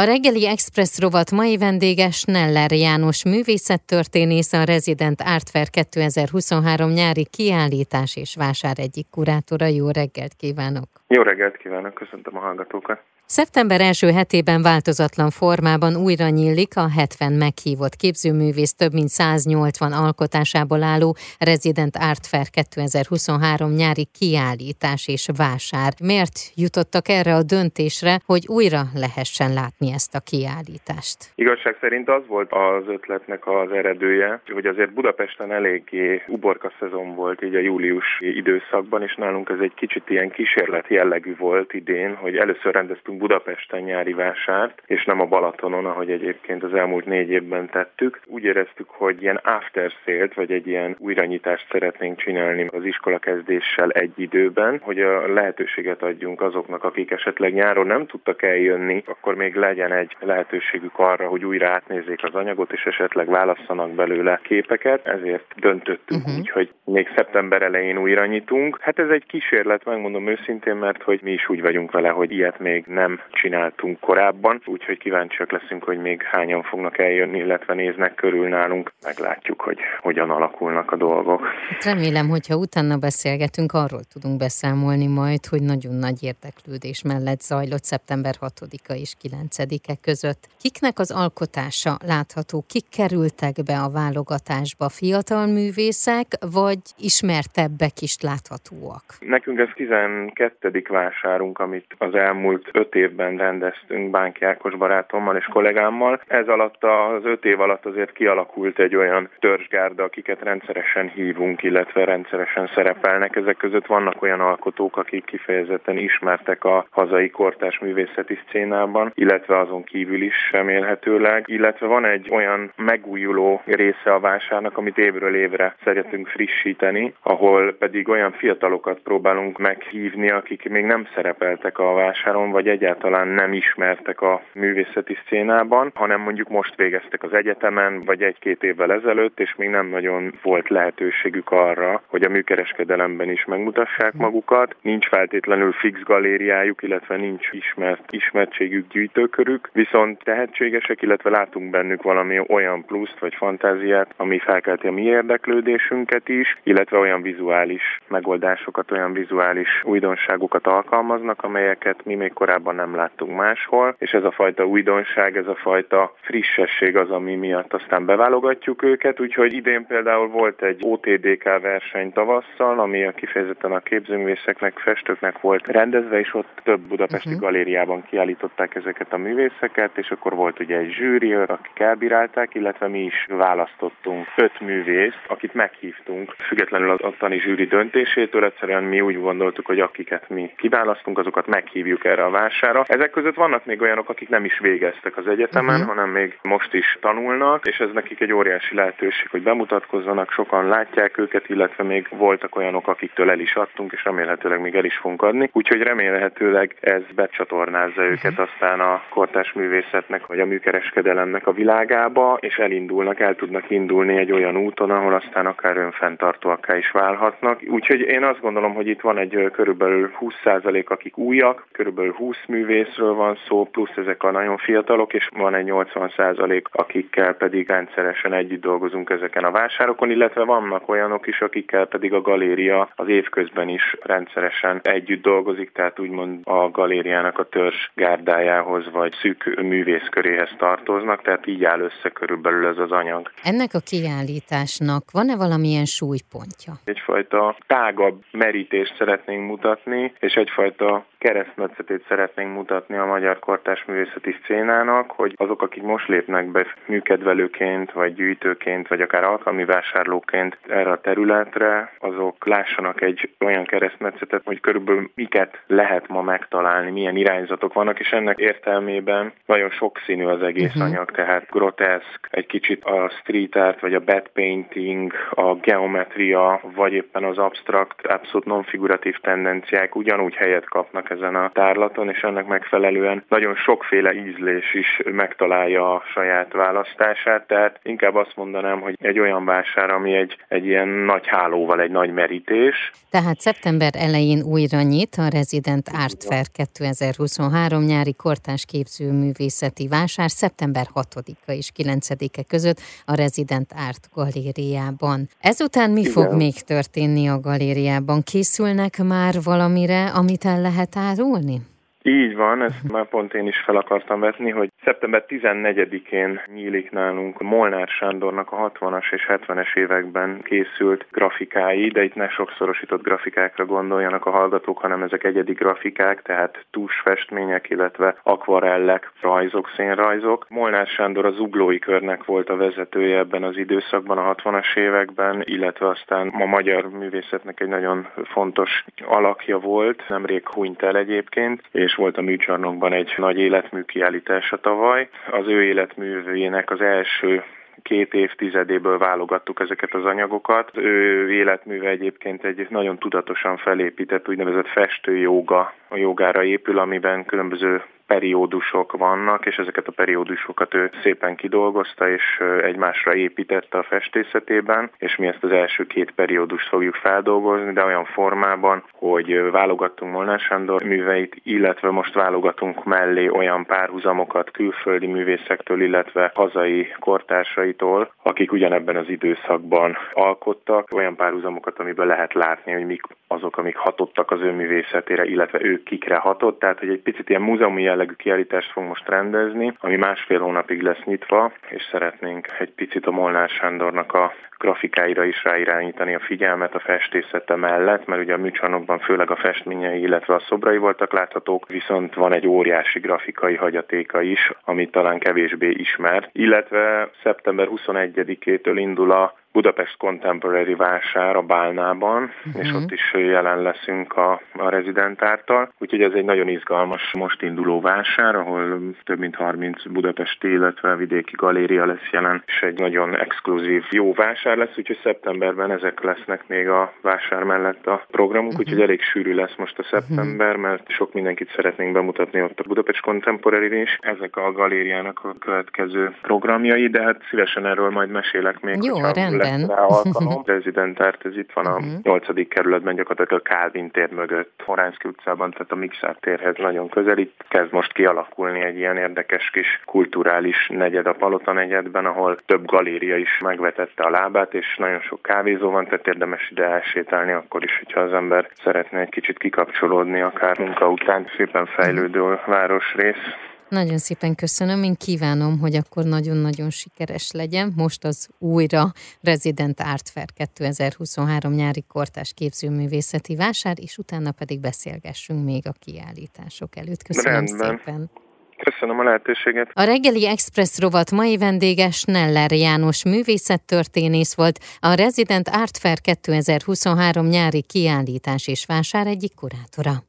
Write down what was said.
A reggeli Express rovat mai vendége Schneller János művészettörténész, a Resident Art Fair 2023 nyári kiállítás és vásár egyik kurátora. Jó reggelt kívánok! Jó reggelt kívánok, köszöntöm a hallgatókat! Szeptember első hetében változatlan formában újra nyílik a 70 meghívott képzőművész több mint 180 alkotásából álló Resident Art Fair 2023 nyári kiállítás és vásár. Miért jutottak erre a döntésre, hogy újra lehessen látni ezt a kiállítást? Igazság szerint az volt az ötletnek az eredője, hogy azért Budapesten eléggé uborka szezon volt így a júliusi időszakban, és nálunk ez egy kicsit ilyen kísérlet jellegű volt idén, hogy először rendeztünk Budapesten nyári vásárt, és nem a Balatonon, ahogy egyébként az elmúlt négy évben tettük. Úgy éreztük, hogy ilyen after sale vagy egy ilyen újranyitást szeretnénk csinálni az iskola kezdéssel egy időben, hogy a lehetőséget adjunk azoknak, akik esetleg nyáron nem tudtak eljönni, akkor még legyen egy lehetőségük arra, hogy újra átnézzék az anyagot, és esetleg válasszanak belőle képeket. Ezért döntöttünk uh-huh. úgy, hogy még szeptember elején újra nyitunk. Hát ez egy kísérlet, megmondom őszintén, mert hogy mi is úgy vagyunk vele, hogy ilyet még nem nem csináltunk korábban, úgyhogy kíváncsiak leszünk, hogy még hányan fognak eljönni, illetve néznek körül nálunk. Meglátjuk, hogy hogyan alakulnak a dolgok. Hát remélem, hogyha utána beszélgetünk, arról tudunk beszámolni majd, hogy nagyon nagy érdeklődés mellett zajlott szeptember 6-a és 9-e között. Kiknek az alkotása látható? Kik kerültek be a válogatásba? Fiatal művészek, vagy ismertebbek is láthatóak? Nekünk ez 12. vásárunk, amit az elmúlt 5 évben rendeztünk Bánki Ákos barátommal és kollégámmal. Ez alatt az öt év alatt azért kialakult egy olyan törzsgárda, akiket rendszeresen hívunk, illetve rendszeresen szerepelnek. Ezek között vannak olyan alkotók, akik kifejezetten ismertek a hazai kortás művészeti szcénában, illetve azon kívül is remélhetőleg, illetve van egy olyan megújuló része a vásárnak, amit évről évre szeretünk frissíteni, ahol pedig olyan fiatalokat próbálunk meghívni, akik még nem szerepeltek a vásáron, vagy egy egyáltalán nem ismertek a művészeti szcénában, hanem mondjuk most végeztek az egyetemen, vagy egy-két évvel ezelőtt, és még nem nagyon volt lehetőségük arra, hogy a műkereskedelemben is megmutassák magukat. Nincs feltétlenül fix galériájuk, illetve nincs ismert ismertségük, gyűjtőkörük, viszont tehetségesek, illetve látunk bennük valami olyan pluszt vagy fantáziát, ami felkelti a mi érdeklődésünket is, illetve olyan vizuális megoldásokat, olyan vizuális újdonságokat alkalmaznak, amelyeket mi még korábban korábban nem láttunk máshol, és ez a fajta újdonság, ez a fajta frissesség az, ami miatt aztán beválogatjuk őket, úgyhogy idén például volt egy OTDK verseny tavasszal, ami a kifejezetten a képzőművészeknek, festőknek volt rendezve, és ott több budapesti uh-huh. galériában kiállították ezeket a művészeket, és akkor volt ugye egy zsűri, akik elbírálták, illetve mi is választottunk öt művészt, akit meghívtunk, függetlenül az ottani zsűri döntésétől, egyszerűen mi úgy gondoltuk, hogy akiket mi kiválasztunk, azokat meghívjuk erre a vásárra, hatására. Ezek között vannak még olyanok, akik nem is végeztek az egyetemen, uh-huh. hanem még most is tanulnak, és ez nekik egy óriási lehetőség, hogy bemutatkozzanak, sokan látják őket, illetve még voltak olyanok, akiktől el is adtunk, és remélhetőleg még el is fogunk adni. Úgyhogy remélhetőleg ez becsatornázza őket uh-huh. aztán a kortás művészetnek, vagy a műkereskedelemnek a világába, és elindulnak, el tudnak indulni egy olyan úton, ahol aztán akár önfenntartóakká is válhatnak. Úgyhogy én azt gondolom, hogy itt van egy körülbelül 20% akik újak, körülbelül 20 művészről van szó, plusz ezek a nagyon fiatalok, és van egy 80 százalék, akikkel pedig rendszeresen együtt dolgozunk ezeken a vásárokon, illetve vannak olyanok is, akikkel pedig a galéria az évközben is rendszeresen együtt dolgozik, tehát úgymond a galériának a törzs gárdájához vagy szűk művészköréhez tartoznak, tehát így áll össze körülbelül ez az anyag. Ennek a kiállításnak van-e valamilyen súlypontja? Egyfajta tágabb merítést szeretnénk mutatni, és egyfajta keresztmetszetét szeretnénk mutatni a magyar kortás művészeti szcénának, hogy azok, akik most lépnek be műkedvelőként, vagy gyűjtőként, vagy akár alkalmi vásárlóként erre a területre, azok lássanak egy olyan keresztmetszetet, hogy körülbelül miket lehet ma megtalálni, milyen irányzatok vannak, és ennek értelmében nagyon sokszínű az egész uh-huh. anyag, tehát groteszk, egy kicsit a street art, vagy a bad painting, a geometria, vagy éppen az abstrakt, abszolút non-figuratív tendenciák ugyanúgy helyet kapnak ezen a tárlaton, és ennek megfelelően nagyon sokféle ízlés is megtalálja a saját választását, tehát inkább azt mondanám, hogy egy olyan vásár, ami egy, egy ilyen nagy hálóval, egy nagy merítés. Tehát szeptember elején újra nyit a Resident Art Fair 2023 nyári kortás képzőművészeti vásár szeptember 6-a és 9-e között a Resident Art galériában. Ezután mi Igen. fog még történni a galériában? Készülnek már valamire, amit el lehet árulni? Így van, ezt már pont én is fel akartam vetni, hogy szeptember 14-én nyílik nálunk Molnár Sándornak a 60-as és 70-es években készült grafikái, de itt ne sokszorosított grafikákra gondoljanak a hallgatók, hanem ezek egyedi grafikák, tehát tusfestmények, illetve akvarellek, rajzok, szénrajzok. Molnár Sándor az uglói körnek volt a vezetője ebben az időszakban, a 60-as években, illetve aztán a magyar művészetnek egy nagyon fontos alakja volt, nemrég hunyt el egyébként, és és volt a műcsarnokban egy nagy életmű kiállítása tavaly. Az ő életművének az első két évtizedéből válogattuk ezeket az anyagokat. Ő életműve egyébként egy nagyon tudatosan felépített úgynevezett festőjoga, a jogára épül, amiben különböző periódusok vannak, és ezeket a periódusokat ő szépen kidolgozta, és egymásra építette a festészetében, és mi ezt az első két periódust fogjuk feldolgozni, de olyan formában, hogy válogattunk Molnár Sándor műveit, illetve most válogatunk mellé olyan párhuzamokat külföldi művészektől, illetve hazai kortársaitól, akik ugyanebben az időszakban alkottak, olyan párhuzamokat, amiben lehet látni, hogy mik azok, amik hatottak az ő művészetére, illetve ők kikre hatott, tehát hogy egy picit ilyen múzeumi jellegű kiállítást fog most rendezni, ami másfél hónapig lesz nyitva, és szeretnénk egy picit a Molnár Sándornak a grafikáira is ráirányítani a figyelmet a festészete mellett, mert ugye a műcsarnokban főleg a festményei, illetve a szobrai voltak láthatók, viszont van egy óriási grafikai hagyatéka is, amit talán kevésbé ismert, illetve szeptember 21-től indul a Budapest Contemporary vásár a Bálnában, uh-huh. és ott is jelen leszünk a, a rezidentártal. Úgyhogy ez egy nagyon izgalmas most induló vásár, ahol több mint 30 budapesti, illetve vidéki galéria lesz jelen, és egy nagyon exkluzív jó vásár lesz, úgyhogy szeptemberben ezek lesznek még a vásár mellett a programunk, uh-huh. úgyhogy elég sűrű lesz most a szeptember, mert sok mindenkit szeretnénk bemutatni ott a Budapest Contemporary is. Ezek a galériának a következő programjai, de hát szívesen erről majd mesélek még. Jó, rendben lesz rá alkalom. Rezidentárt, ez itt van a uh-huh. Mhm. 8. kerületben, gyakorlatilag a Kálvin tér mögött, Horánszki utcában, tehát a Mixár térhez nagyon közel. Itt kezd most kialakulni egy ilyen érdekes kis kulturális negyed a Palota negyedben, ahol több galéria is megvetette a lábát, és nagyon sok kávézó van, tehát érdemes ide elsétálni akkor is, hogyha az ember szeretne egy kicsit kikapcsolódni, akár munka után szépen fejlődő városrész. Nagyon szépen köszönöm, én kívánom, hogy akkor nagyon-nagyon sikeres legyen. Most az újra Resident Art Fair 2023 nyári kortás képzőművészeti vásár, és utána pedig beszélgessünk még a kiállítások előtt. Köszönöm Rendben. szépen. Köszönöm a lehetőséget. A reggeli Express rovat mai vendége Schneller János művészettörténész volt, a Resident Art Fair 2023 nyári kiállítás és vásár egyik kurátora.